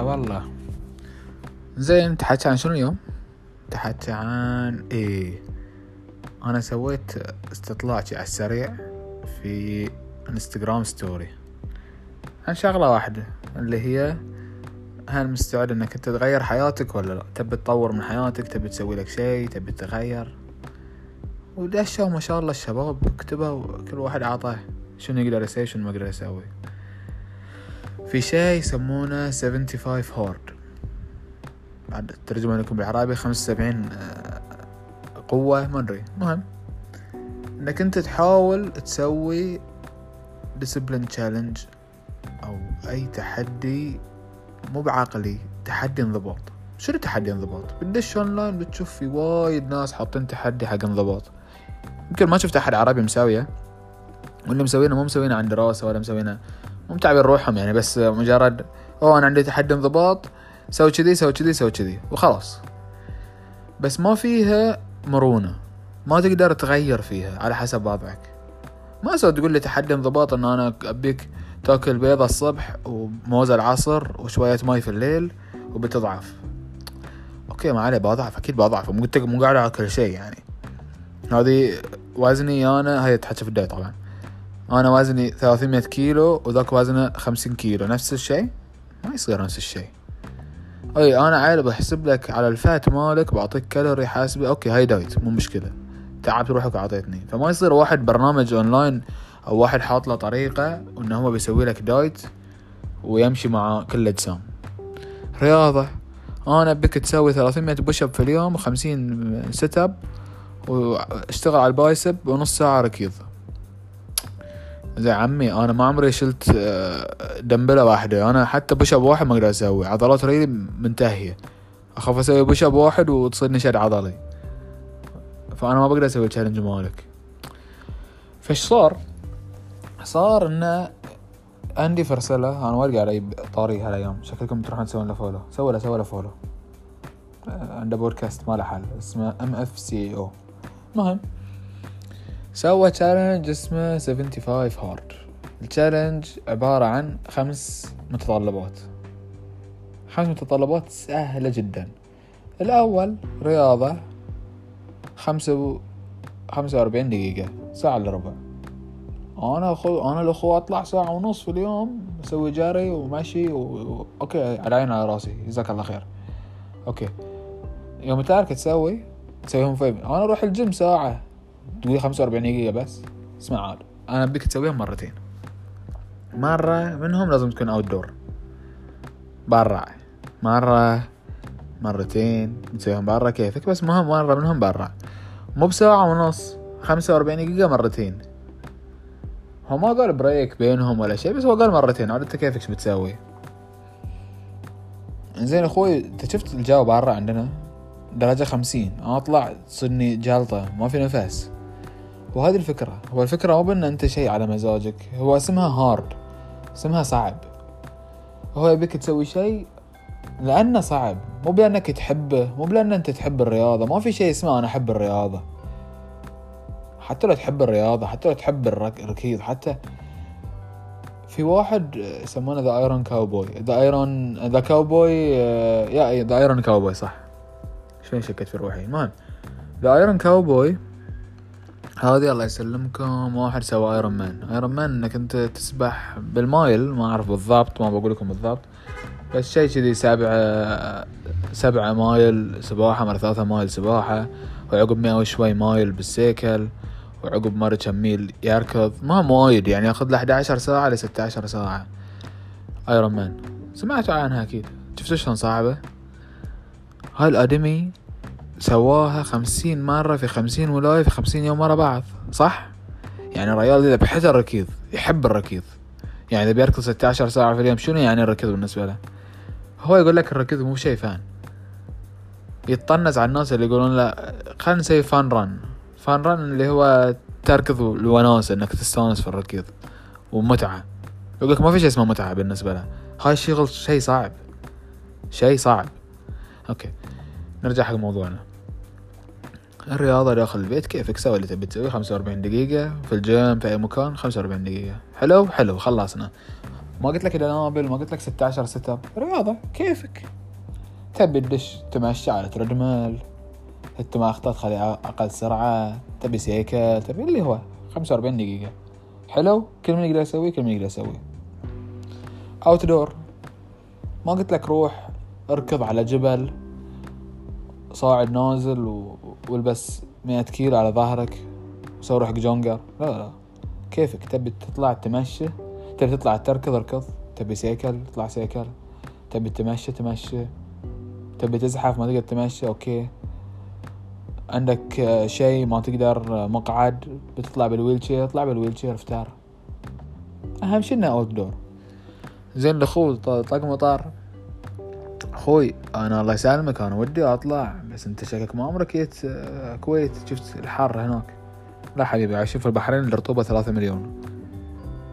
هلا والله. زين تحكي عن شنو اليوم؟ تحكي عن إيه أنا سويت استطلاع على السريع في انستغرام story عن شغلة واحدة اللي هي هل مستعد إنك أنت تغير حياتك ولا لا؟ تبي تطور من حياتك تبي تسوي لك شيء تبي تغير. ودشوا ما شاء الله الشباب كتبوا كل واحد عطاه شنو يقدر يسوي شنو ما يقدر يسوي. في شيء يسمونه 75 Hard. بعد ترجمة لكم بالعربي خمسة وسبعين آه، قوة ما أدري. المهم إنك أنت تحاول تسوي discipline challenge أو أي تحدي مو بعقلي تحدي انضباط. شنو تحدي انضباط؟ بتدش اونلاين بتشوف في وايد ناس حاطين تحدي حق انضباط. يمكن ما شفت أحد عربي مسويه واللي مسوينه مو مسوينه عن دراسة ولا مسوينه مو متعبين روحهم يعني بس مجرد أوه أنا عندي تحدي انضباط سوي كذي سوي كذي سوي كذي وخلاص. بس ما فيها مرونة ما تقدر تغير فيها على حسب وضعك. ما سوى تقول لي تحدي انضباط إن أنا أبيك تاكل بيضة الصبح وموز العصر وشوية ماي في الليل وبتضعف. okay ما عليه بضعف أكيد بضعف مو قاعد أكل شيء يعني. هذه وزني أنا هاي تحكي في ال diet طبعا. أنا وزني 300 كيلو وذاك وزنه 50 كيلو نفس الشيء؟ ما يصير نفس الشيء. أي أنا عيل بحسب لك على ال fat مالك بعطيك كالوري حاسبه okay هاي diet مو مشكلة. تعبت روحك وعطيتني فما يصير واحد برنامج أونلاين أو واحد حاط له طريقة وانه هو بيسوي لك diet ويمشي مع كل أجسام. رياضة. أنا بك تسوي 300 push في اليوم و50 sit up واشتغل على ال bicep ونص ساعة ركيض. زي عمي أنا ما عمري شلت آه، دمبلة واحدة. أنا حتى push-up واحد ما أقدر أسوي. عضلات really منتهية. أخاف أسوي push-up واحد وتصير نشد عضلي. فأنا ما بقدر أسوي ال challenge مالك. فايش صار؟ صار انه Andy Frisella أنا وايد قاعد طاري هالأيام. شكلكم تروحون تسوون له follow سووا له سووا له follow عنده بودكاست ما له حل. اسمه MFCEO المهم سوى challenge اسمه 75 hard ال challenge عبارة عن خمس متطلبات. خمس متطلبات سهلة جدا. الأول رياضة خمسة و... خمسة وأربعين دقيقة ساعة إلا ربع. أنا أخو أنا الأخو أطلع ساعة ونص في اليوم أسوي جري ومشي و... okay على عيني على رأسي. جزاك الله خير. okay. يوم تارك تسوي؟ تسويهم فيلم أنا أروح الجيم ساعة. تقول خمسة وأربعين دقيقة بس؟ اسمع عاد. أنا أبيك تسويهم مرتين. مرة منهم لازم تكون outdoor برا. مرة مرتين تسويهم برا. كيفك؟ بس مهم مرة منهم برا. مو بساعة ونص. خمسة وأربعين دقيقة مرتين. هو ما قال break بينهم ولا شيء بس هو قال مرتين. عاد أنت كيفك؟ بتسوي؟ زين أخوي أنت شفت الجو برا عندنا؟ درجة خمسين. أنا أطلع تصيرني جلطة. ما في نفس. وهذه الفكرة. هو الفكرة مو بان أنت شيء على مزاجك هو اسمها hard اسمها صعب. هو يبيك تسوي شيء لأنه صعب مو بأنك تحبه مو بلان أنت تحب الرياضة ما في شيء اسمه أنا أحب الرياضة. حتى لو تحب الرياضة حتى لو تحب الركيض حتى في واحد يسمونه the Iron Cowboy the Iron the Cowboy يا the Iron Cowboy صح. شلون شكيت في روحي؟ المهم the Iron Cowboy هذه الله يسلمكم. واحد سوى Ironman Ironman إنك أنت تسبح بال mile. ما أعرف بالضبط ما بقول لكم بالضبط. بس شيء كذي سبعة سبعة mile سباحة مرة ثلاثة mile سباحة. وعقب مئة وشوي mile بالسيكل. وعقب مرة كم ميل يركض. ما وايد يعني ياخذ له 11 ساعة ل 16 ساعة. Ironman سمعتوا عنها أكيد. شفتوا شلون صعبة؟ هاي الادمي سواها خمسين مرة في خمسين ولاية في خمسين يوم ورا بعض صح؟ يعني الريال إذا بحث الركيض يحب الركيض. يعني إذا بيركض ستة عشر ساعة في اليوم شنو يعني الركيض بالنسبة له؟ هو يقول لك الركيض مو شيء fun. يتطنز على الناس اللي يقولون لا خلينا نسوي fun run fun run اللي هو تركض الوناسة إنك تستأنس في الركيض. ومتعة. يقول لك ما في شيء اسمه متعة بالنسبة له. هاي الشغل شيء صعب. شيء صعب. okay. نرجع حق موضوعنا. الرياضة داخل البيت كيفك؟ سوي اللي تبي تسويه خمسة وأربعين دقيقة في الجيم في أي مكان خمسة وأربعين دقيقة. حلو؟ حلو خلصنا. ما قلت لك دنابل ما قلت لك 16 sit up رياضة كيفك؟ تبي تدش تمشي على treadmill انت ما أخطأت خلي أقل سرعة. تبي سيكل تبي اللي هو 45 دقيقة. حلو؟ كل من يقدر يسويه كل من يقدر يسويه outdoor ما قلت لك روح اركض على جبل صاعد نازل والبس مئة كيلو على ظهرك وسوي روحك جونجر. لا لا كيفك؟ تبي تطلع تمشي؟ تبي تطلع تركض؟ اركض. تبي سيكل؟ تطلع سيكل. تبي تمشي؟ تمشي. تبي تزحف؟ ما تقدر تمشي؟ okay. عندك شيء ما تقدر مقعد؟ بتطلع بال wheelchair اطلع بال wheelchair افتر أهم شيء إنه outdoor زين دخول طاق مطار أخوي أنا الله يسلمك أنا ودي أطلع. بس انت شكلك ما عمرك جيت آه، كويت شفت الحر هناك. لا حبيبي عايشين في البحرين الرطوبة ثلاثة مليون.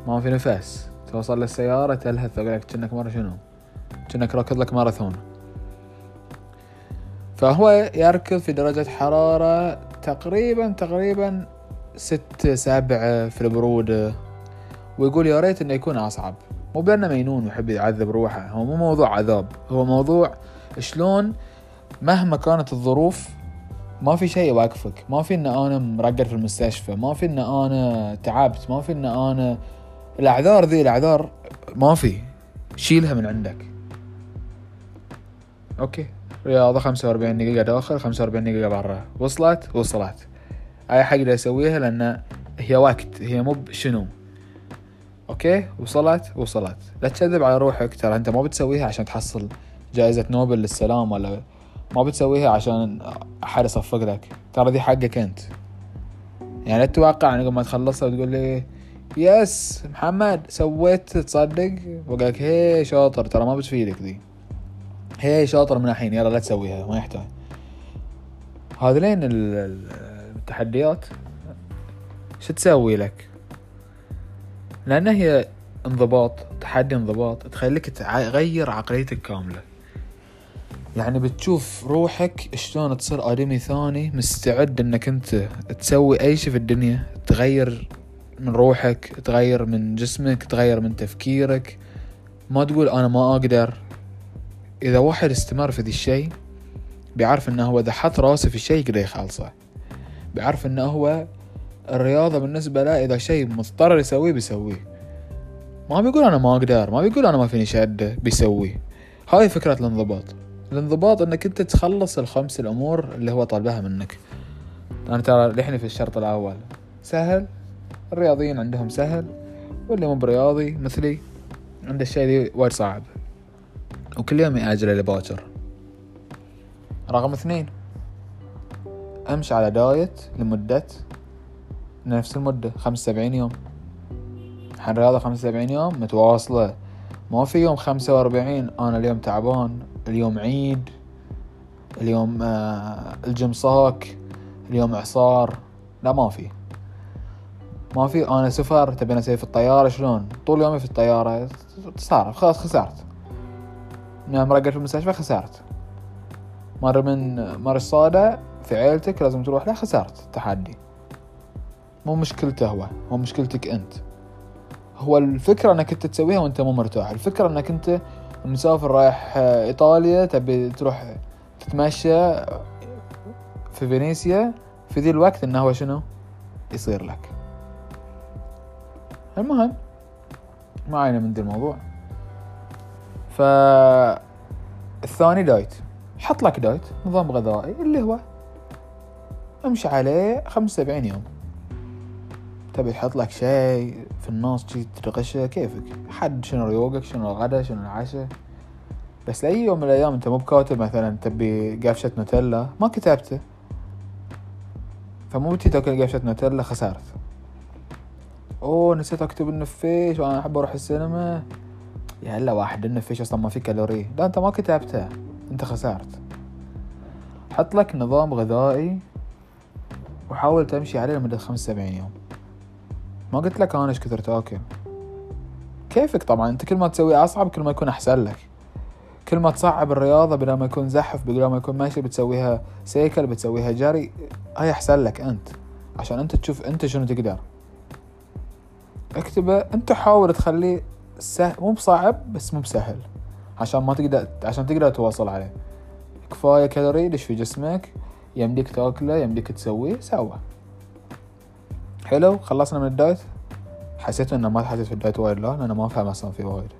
ما في نفس. توصل للسيارة تلهث أقول لك كأنك مرة شنو. كأنك راكض لك ماراثون. فهو يركض في درجة حرارة تقريبا تقريبا ست سبعة في البرودة. ويقول يا ريت إنه يكون أصعب. مو بأنه مينون ويحب يعذب روحه هو مو موضوع عذاب. هو موضوع شلون مهما كانت الظروف ما في شيء يوقفك. ما في إن أنا مرقد في المستشفى ما في إن أنا تعبت ما في إن أنا الأعذار ذي الأعذار ما في. شيلها من عندك. okay. رياضة خمسة وأربعين دقيقة داخل خمسة وأربعين دقيقة برا. وصلت؟ وصلت. أي حاجة أسويها لأن هي وقت. هي مو شنو؟ okay؟ وصلت؟ وصلت. لا تكذب على روحك. ترى أنت ما بتسويها عشان تحصل جائزة نوبل للسلام ولا ما بتسويها عشان احد يصفق لك ترى دي حقك أنت. يعني لا تتوقع ان ما تخلصها وتقول لي يس محمد سويت تصدق؟ وقالك هي شاطر. ترى ما بتفيدك ذي هي شاطر من الحين يلا لا تسويها ما يحتاج. هذولين التحديات. شو تسوي لك؟ لأن هي انضباط تحدي انضباط تخليك تغير عقليتك كاملة. يعني بتشوف روحك شلون تصير آدمي ثاني مستعد إنك أنت تسوي أي شي في الدنيا تغير من روحك تغير من جسمك تغير من تفكيرك. ما تقول أنا ما أقدر. إذا واحد استمر في ذي الشيء بيعرف إنه هو إذا حط راسه في الشيء يقدر يخلصه. بيعرف إنه هو الرياضة بالنسبة له إذا شيء مضطر يسويه بيسويه. ما بيقول أنا ما أقدر ما بيقول أنا ما فيني شهادة بيسويه. هاي فكرة الانضباط. الانضباط انك انت تخلص الخمس الأمور اللي هو طالبها منك. أنا ترى لحني في الشرط الأول سهل الرياضيين عندهم سهل واللي مو برياضي مثلي عنده الشيء ذي وايد صعب. وكل يوم يأجله لباكر رقم اثنين أمشي على دايت لمدة نفس المدة خمسة وسبعين يوم. الحين رياضة خمسة وسبعين يوم متواصلة. ما في يوم خمسة وأربعين أنا اليوم تعبان. اليوم عيد اليوم آه الجيم صاك اليوم إعصار. لا ما في. ما في. أنا سفر تبي أسوي في الطيارة؟ شلون؟ طول يومي في الطيارة. صار خلاص خسرت. مرقد في المستشفى خسرت. مرة من مر الصادة في عيلتك لازم تروح له خسرت. تحدي. مو مشكلته هو مو مشكلتك أنت. هو الفكرة إنك أنت تسويها وأنت مو مرتاح. الفكرة إنك أنت مسافر رايح إيطاليا تبي تروح تتمشى في فينيسيا في ذي الوقت إنه هو شنو؟ يصير لك. المهم ما علينا من ذي الموضوع. فالثاني دايت. حط لك دايت نظام غذائي اللي هو امشي عليه خمسة وسبعين يوم. تبي تحط لك شيء في النص شي ترغشه كيفك؟ حد شنو ريوقك؟ شنو الغدا شنو العشاء؟ بس لأي يوم من الأيام أنت مو بكاتب مثلا تبي قفشة نوتيلا ما كتبته. فمو بتي تاكل قفشة نوتيلا خسرت. أوه نسيت أكتب النفيش وأنا أحب أروح السينما. يا هلا واحد النفيش أصلا ما في كالوري. لا أنت ما كتبته أنت خسرت. حط لك نظام غذائي وحاول تمشي عليه لمدة خمس سبعين يوم. ما قلت لك أنا إيش كثر تاكل كيفك طبعا؟ أنت كل ما تسوي أصعب كل ما يكون أحسن لك. كل ما تصعب الرياضة بدل ما يكون زحف بدل ما يكون ماشي بتسويها سيكل بتسويها جري هاي أحسن لك أنت. عشان أنت تشوف أنت شنو تقدر. اكتبه. أنت حاول تخليه سهل مو بصعب بس مو بسهل. عشان ما تقدر عشان تقدر تواصل عليه. كفاية كالوري يدش في جسمك يمديك تأكله يمديك تسويه سوى. حلو خلصنا من ال diet. حسيت إنه ما حسيت في ال diet وايد لا لأنه ما افهم أصلا في وايد.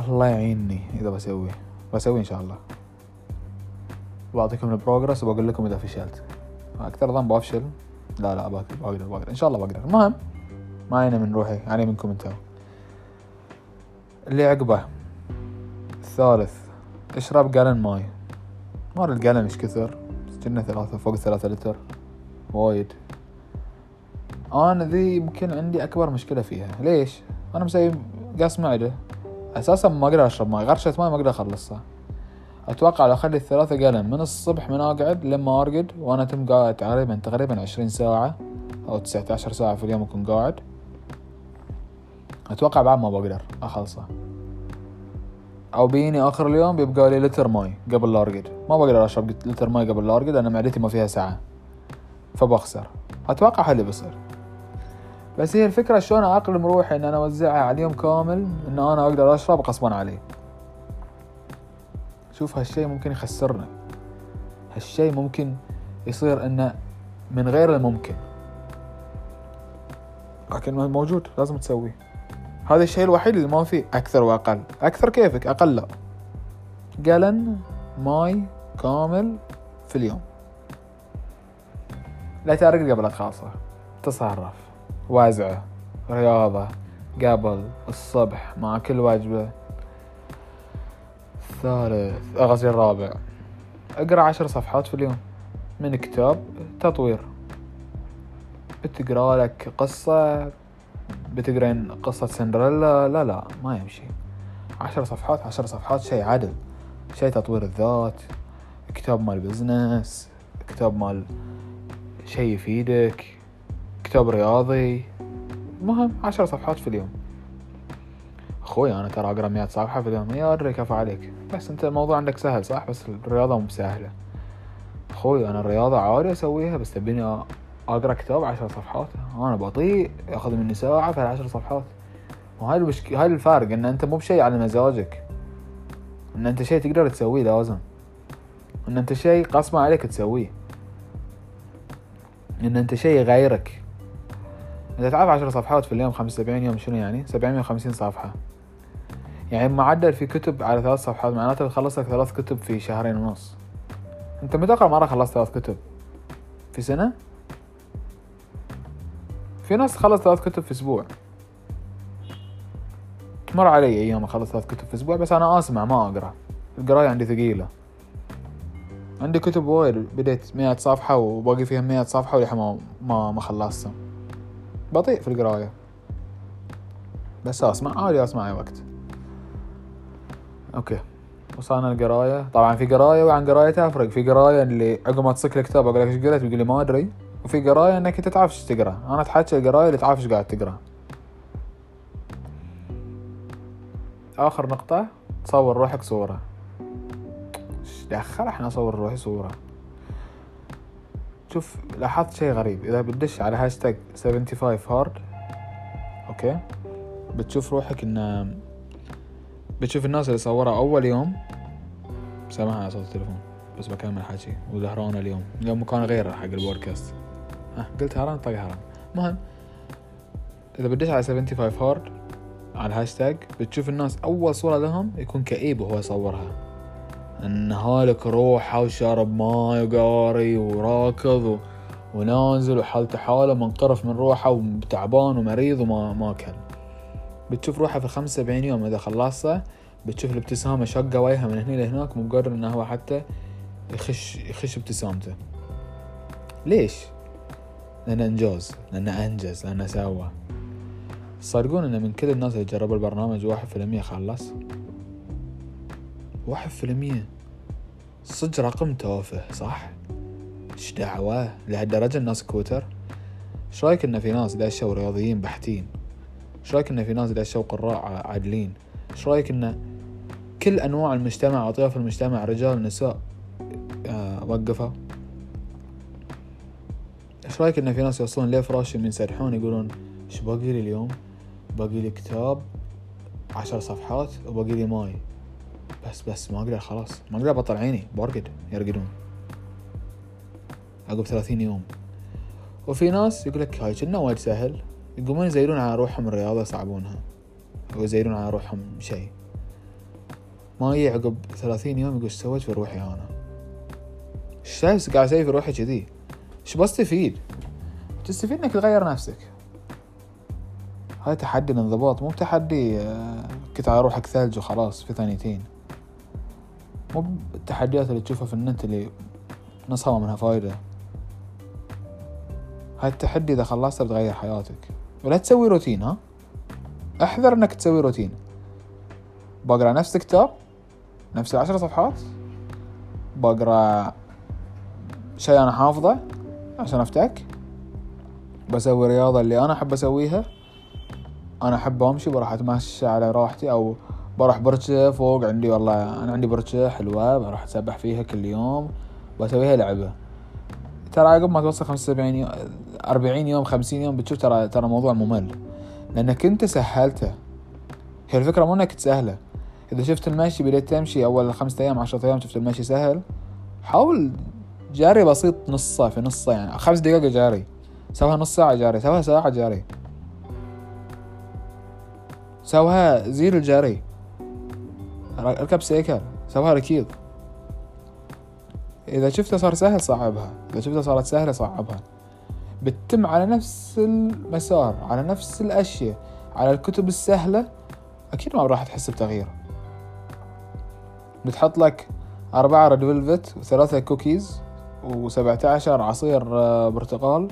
الله يعيني إذا بسوي بسوي إن شاء الله. بعطيكم ال progress وبقول لكم إذا فشلت. أكثر ظن بفشل لا لا بقدر بقدر إن شاء الله بقدر. المهم ما يعني من روحي يعني منكم أنتم اللي عقبه. الثالث. اشرب gallon ماي. مار ال gallon إيش كثر؟ كنا ثلاثة فوق ثلاثة لتر. وايد. أنا ذي يمكن عندي أكبر مشكلة فيها. ليش؟ أنا مسوي قص معدة. أساسا ما أقدر أشرب ماي. غرشة ماي ما أقدر أخلصها. أتوقع لو أخلي الثلاثة قلم من الصبح من أقعد لما أرقد وأنا تم قاعد تقريبا تقريبا عشرين ساعة أو تسعة عشر ساعة في اليوم أكون قاعد. أتوقع بعد ما بقدر اخلصه أو بييني آخر اليوم بيبقى لي لتر ماي قبل لا أرقد. ما بقدر أشرب لتر ماي قبل لا أرقد لأن معدتي ما فيها سعة. فبخسر. أتوقع هاللي بيصير. بس هي الفكرة شلون اقلم روحي إن أنا اوزعها على اليوم كامل إن أنا أقدر أشرب غصبا علي شوف هالشي ممكن يخسرنا. هالشي ممكن يصير إنه من غير الممكن. لكن موجود لازم تسويه. هذا الشيء الوحيد اللي ما فيه أكثر وأقل. أكثر كيفك؟ أقل. لا قلن ماي كامل في اليوم. لا تارق قبل خاصة تصرف. وازعة رياضة قبل الصبح مع كل وجبة. الثالث قصدي الرابع. أقرأ عشر صفحات في اليوم. من كتاب تطوير. بتقرأ لك قصة؟ بتقرين قصة سندريلا؟ لا لا ما يمشي. عشر صفحات عشر صفحات شيء عدل. شيء تطوير الذات. كتاب مال بزنس كتاب مال شيء يفيدك. كتاب رياضي. المهم عشر صفحات في اليوم. أخوي أنا ترى أقرأ مئة صفحة في اليوم. يا ادري كفى عليك. بس أنت الموضوع عندك سهل صح؟ بس الرياضة مو سهلة أخوي أنا الرياضة عادي أسويها بس تبيني أقرأ كتاب عشر صفحات. أنا بطيء ياخذ مني ساعة في العشر صفحات. وهاي المشك... هاي الفارق إن أنت مو بشيء على مزاجك. إن أنت شيء تقدر تسويه لازم. إن أنت شيء قسمه عليك تسويه. إن أنت شيء يغيرك. انت تعرف عشر صفحات في اليوم خمسة وسبعين يوم شنو يعني؟ سبعمية وخمسين صفحة. يعني معدل في كتب على ثلاث صفحات معناته تخلص لك ثلاث كتب في شهرين ونص. أنت متى اخر مرة خلصت ثلاث كتب؟ في سنة؟ في ناس تخلص ثلاث كتب في أسبوع. مر علي أيام اخلص ثلاث كتب في أسبوع بس أنا أسمع ما أقرأ. القراية عندي ثقيلة. عندي كتب وايد بديت مئة صفحة وباقي فيها مئة صفحة ولحين ما ما خلصتها. بطيء في القراية. بس أسمع عادي اسمع اي وقت. أوكي. وصلنا القراية. طبعا في قراية وعن قراية تفرق. في قراية اللي عقب ما تصك الكتاب أقول لك إيش قريت بيقول لي ما أدري. وفي قراية إنك أنت تعرف إيش تقرأ. أنا أتحكى القراية اللي تعرف إيش قاعد تقرأ. آخر نقطة. تصور روحك صورة. إيش دخل إحنا أصور روحي صورة؟ شوف لاحظت شيء غريب. إذا بتدش على هاشتاج 75 hard okay بتشوف روحك إن بتشوف الناس اللي صورها أول يوم. سامحها على صوت التليفون بس بكمل حكي. وزهران اليوم اليوم مكان غير حق البودكاست. ها قلت هران طق هران. المهم إذا بديت على 75 hard على الهاشتاج بتشوف الناس أول صورة لهم يكون كئيب وهو يصورها. انه هالك روحه وشارب ماي وقاري وراكض و... ونازل وحالته حالة منقرف من روحه وتعبان ومريض وما ما اكل بتشوف روحه في 75 يوم إذا خلصها بتشوف الابتسامة شقة وجهه من هنا لهناك مو قادر إنه هو حتى يخش يخش ابتسامته. ليش؟ لأنه إنجاز لأنه أنجز لأنه سوى. تصدقون إن من كل الناس اللي جربوا البرنامج واحد في المية خلص؟ واحد في المية. صدق رقم تافه صح؟ إيش دعوة؟ لهالدرجة الناس كوتر. إيش رأيك إن في ناس دشوا رياضيين بحتين؟ إيش رأيك إن في ناس دشوا قراء عادلين؟ إيش رأيك إن كل أنواع المجتمع أطياف المجتمع رجال نساء آه وقفوا؟ إيش رأيك إن في ناس يوصلون ليه فراشهم ينسدحون يقولون إيش باقي لي اليوم؟ باقي لي كتاب عشر صفحات وباقي لي ماي. بس بس ما أقدر خلاص. ما أقدر أبطل عيني. برقد يرقدون. عقب ثلاثين يوم. وفي ناس يقول لك هاي كنا وايد سهل. يقومون يزيدون على روحهم الرياضة يصعبونها. أو يزيدون على روحهم شيء. ما يجي عقب ثلاثين يوم يقول سويت في روحي أنا. إيش قاعد أسوي في روحي كذي. إيش بستفيد؟ تستفيد إنك تغير نفسك. هاي تحدي الانضباط مو تحدي آه، كنت على روحك ثلج وخلاص في ثانيتين. مو التحديات اللي تشوفها في النت اللي نصها منها فايدة. هاي التحدي إذا خلصته بتغير حياتك. ولا تسوي روتين ها؟ احذر إنك تسوي روتين. بقرأ نفس الكتاب نفس العشر صفحات. بقرأ شيء أنا حافظه عشان أفتك. بسوي رياضة اللي أنا أحب أسويها. أنا أحب أمشي بروح أتمشى على راحتي أو بروح برشة فوق عندي والله أنا عندي برشة حلوة بروح اتسبح فيها كل يوم بسويها لعبة. ترى عقب ما توصل خمسة وسبعين يوم أربعين يوم خمسين يوم بتشوف ترى ترى موضوع ممل. لأنك أنت سهلته. هي الفكرة مو إنك تسهله. إذا شفت المشي بديت تمشي أول خمسة أيام عشرة أيام شفت المشي سهل. حاول جاري بسيط نصه في نصه يعني خمس دقائق جاري. سوها نص ساعة جاري سوها ساعة جاري. سوها زير الجاري اركب سيكل سوها ركيض. إذا شفته صار سهل صعبها إذا شفته صارت سهلة صعبها. بتتم على نفس المسار على نفس الأشياء على الكتب السهلة أكيد ما راح تحس بتغيير. بتحط لك أربعة red velvet وثلاثة كوكيز وسبعة عشر عصير آه، برتقال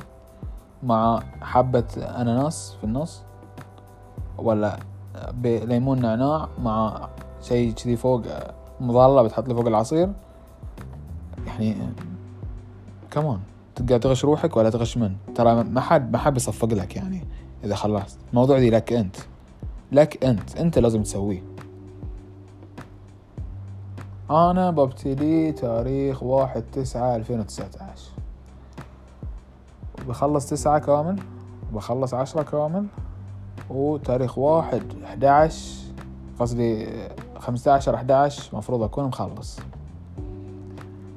مع حبة أناناس في النص ولا بليمون نعناع مع شيء كذي فوق مظلة بتحط لي فوق العصير. يعني كمان تقدر تغش روحك ولا تغش من؟ ترى ما حد ما حد بيصفق لك يعني إذا خلصت. الموضوع دي لك أنت. لك أنت. أنت لازم تسويه. أنا ببتدي تاريخ واحد تسعة ألفين وتسعة عشر بخلص تسعة كامل. بخلص عشرة كامل. وتاريخ واحد احد قصدي خمسة عشر احد مفروض أكون مخلص.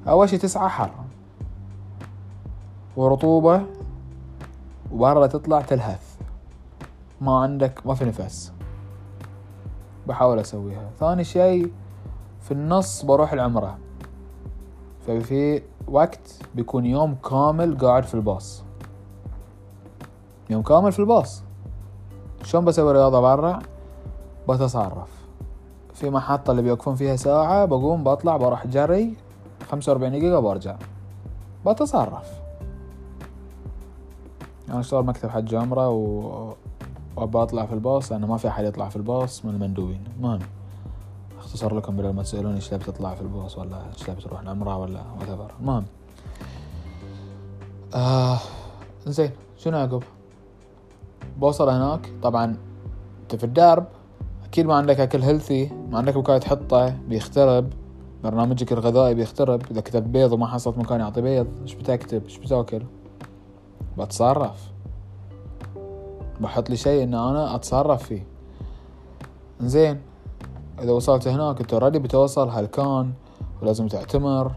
أول شي تسعة حر ورطوبة وبرا تطلع تلهث. ما عندك ما في نفس. بحاول أسويها. ثاني شي في النص بروح العمرة. ففي وقت بيكون يوم كامل قاعد في الباص. يوم كامل في الباص. شلون بسوي رياضة برا؟ بتصرف. في محطة اللي بيوقفون فيها ساعة بقوم بطلع بروح جري خمسة وأربعين دقيقة وبرجع. بتصرف. أنا أشتغل مكتب حج عمرة و وأبى أطلع في الباص لأنه ما في أحد يطلع في الباص من المندوبين. المهم أختصر لكم بدل ما تسألوني إيش تبي تطلع في الباص ولا إيش تبي تروح العمرة ولا whatever. المهم آه زين شنو عقب؟ بوصل هناك طبعا أنت في الدرب أكيد ما عندك أكل هيلثي ما عندك مكان تحطه بيخترب. برنامجك الغذائي بيخترب. إذا كتبت بيض وما حصلت مكان يعطي بيض إيش بتكتب؟ إيش بتاكل؟ بتصرف. بحط لي شيء إن أنا أتصرف فيه. زين إذا وصلت هناك أنت already بتوصل هالمكان ولازم تعتمر.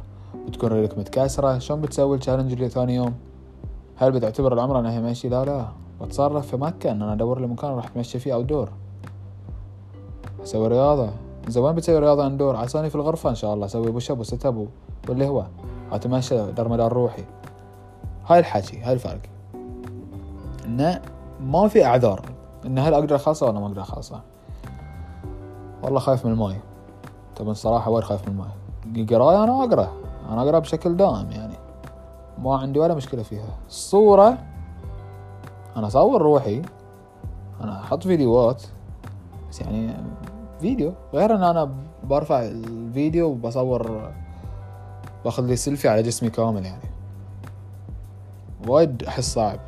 بتكون رجلك متكسرة. شلون بتسوي ال challenge اللي ثاني يوم؟ هل بتعتبر العمرة انها هي ماشي؟ لا لا. بتصرف في مكة إن أنا أدور لي مكان راح أتمشى فيه أو دور أسوي رياضة. زين وين بتسوي رياضة اندور عساني في الغرفة إن شاء الله. أسوي push up و sit up واللي هو. اتمشى دار مدار روحي. هاي الحكي. هاي الفرق. إنه ما في أعذار. إن هل أقدر اخلصه ولا ما أقدر اخلصه والله خايف من الماي. طبعا الصراحة وايد خايف من الماي. قراية أنا أقرأ. أنا أقرأ بشكل دائم يعني. ما عندي ولا مشكلة فيها. الصورة أنا أصور روحي. أنا أحط فيديوهات. بس يعني فيديو. غير إن أنا برفع الفيديو وبصور باخذ لي سيلفي على جسمي كامل يعني. وايد أحس صعب.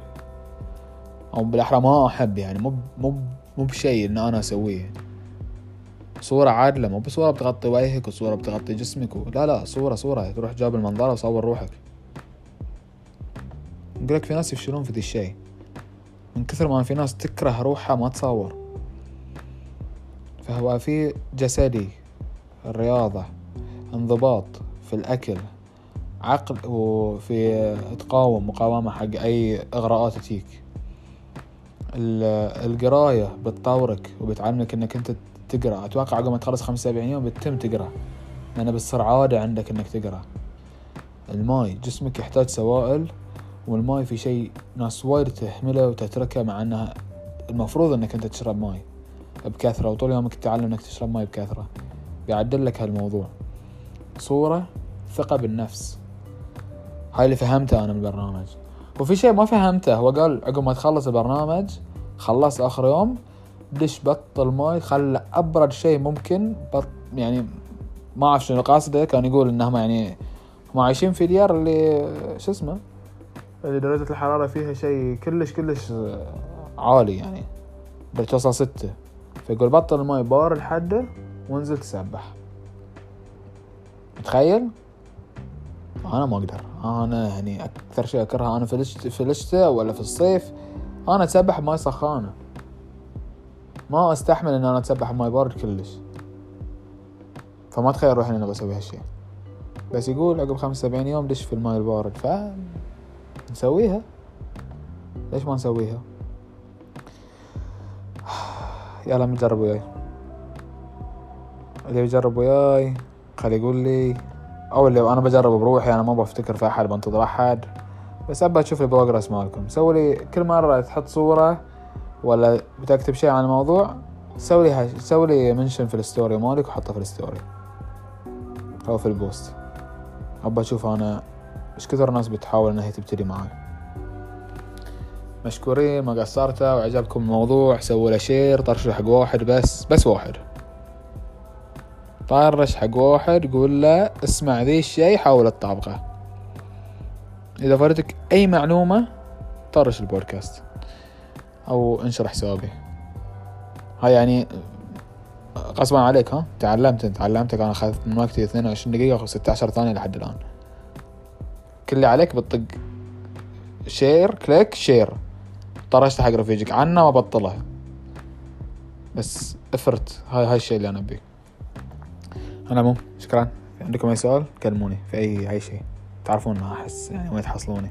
أو بالأحرى ما أحب يعني مو مو مو بشيء إن أنا أسويه. صورة عادلة مو بصورة بتغطي وجهك وصورة بتغطي جسمك و... لا لا صورة صورة. تروح جاب المنظرة وصور روحك. يقولك في ناس يفشلون في ذي الشيء من كثر ما في ناس تكره روحها ما تصور. فهو في جسدي الرياضة انضباط في الأكل عقل وفي تقاوم مقاومة حق أي إغراءات تجيك. القراية بتطورك وبتعلمك إنك أنت تقرأ. أتوقع عقب ما تخلص 75 يوم بتتم تقرأ لأن بتصير عادة عندك إنك تقرأ. الماي جسمك يحتاج سوائل والماي في شيء ناس وايد تهمله وتتركه مع إنها المفروض إنك أنت تشرب ماي. بكثرة وطول يومك تتعلم إنك تشرب ماي بكثرة. بيعدل لك هالموضوع. صورة ثقة بالنفس. هاي اللي فهمته أنا من البرنامج. وفي شيء ما فهمته هو قال عقب ما تخلص البرنامج خلص آخر يوم دش بطل ماي خلى أبرد شيء ممكن بط يعني ما أعرف شنو قاصده كان يقول انهم يعني هم عايشين في ديار اللي شو اسمه؟ اللي درجة الحرارة فيها شيء كلش كلش عالي يعني. توصل ستة. فيقول بطل الماي بارد حده وانزل تسبح. تخيل أنا ما أقدر. أنا يعني أكثر شيء أكرهه أنا في الشتاء ولا في الصيف أنا أتسبح بماي سخانة. ما أستحمل إن أنا أتسبح بماي بارد كلش. فما اتخيل روحي اني بسوي هالشي بس يقول عقب خمسة وسبعين يوم دش في الماي البارد ف نسويها. ليش ما نسويها؟ يلا نجرب وياي؟ اللي يجرب وياي خلي يقول لي. أو اللي أنا بجرب بروحي أنا ما بفتكر في أحد بنتظر أحد. بس أبى أشوف ال progress مالكم. سوي لي كل مرة تحط صورة ولا بتكتب شيء عن الموضوع سوي لي سوي لي mention في ال story مالك وحطه في ال story أو في ال post أبى أشوف أنا إيش كثر ناس بتحاول إنها تبتدي معاي. مشكورين ما قصرتوا وعجبكم الموضوع سووا له share طرشوا حق واحد بس بس واحد. طرش حق واحد قول له اسمع ذي الشي حاول تطبقه إذا فاتتك أي معلومة طرش البودكاست. أو انشر حسابي هاي يعني غصبا عليك ها؟ تعلمت تعلمتك أنا أخذت من وقتي 22 دقيقة و 16 ثانية لحد الآن. كل اللي عليك بتطق. share click share طرشت حق رفيجك عنا ما بطله بس effort. هاي هاي الشيء اللي أنا أبيه. أنا مو. شكرا. عندكم أي سؤال؟ كلموني في اي أي شيء. تعرفون ما احس يعني وين تحصلوني.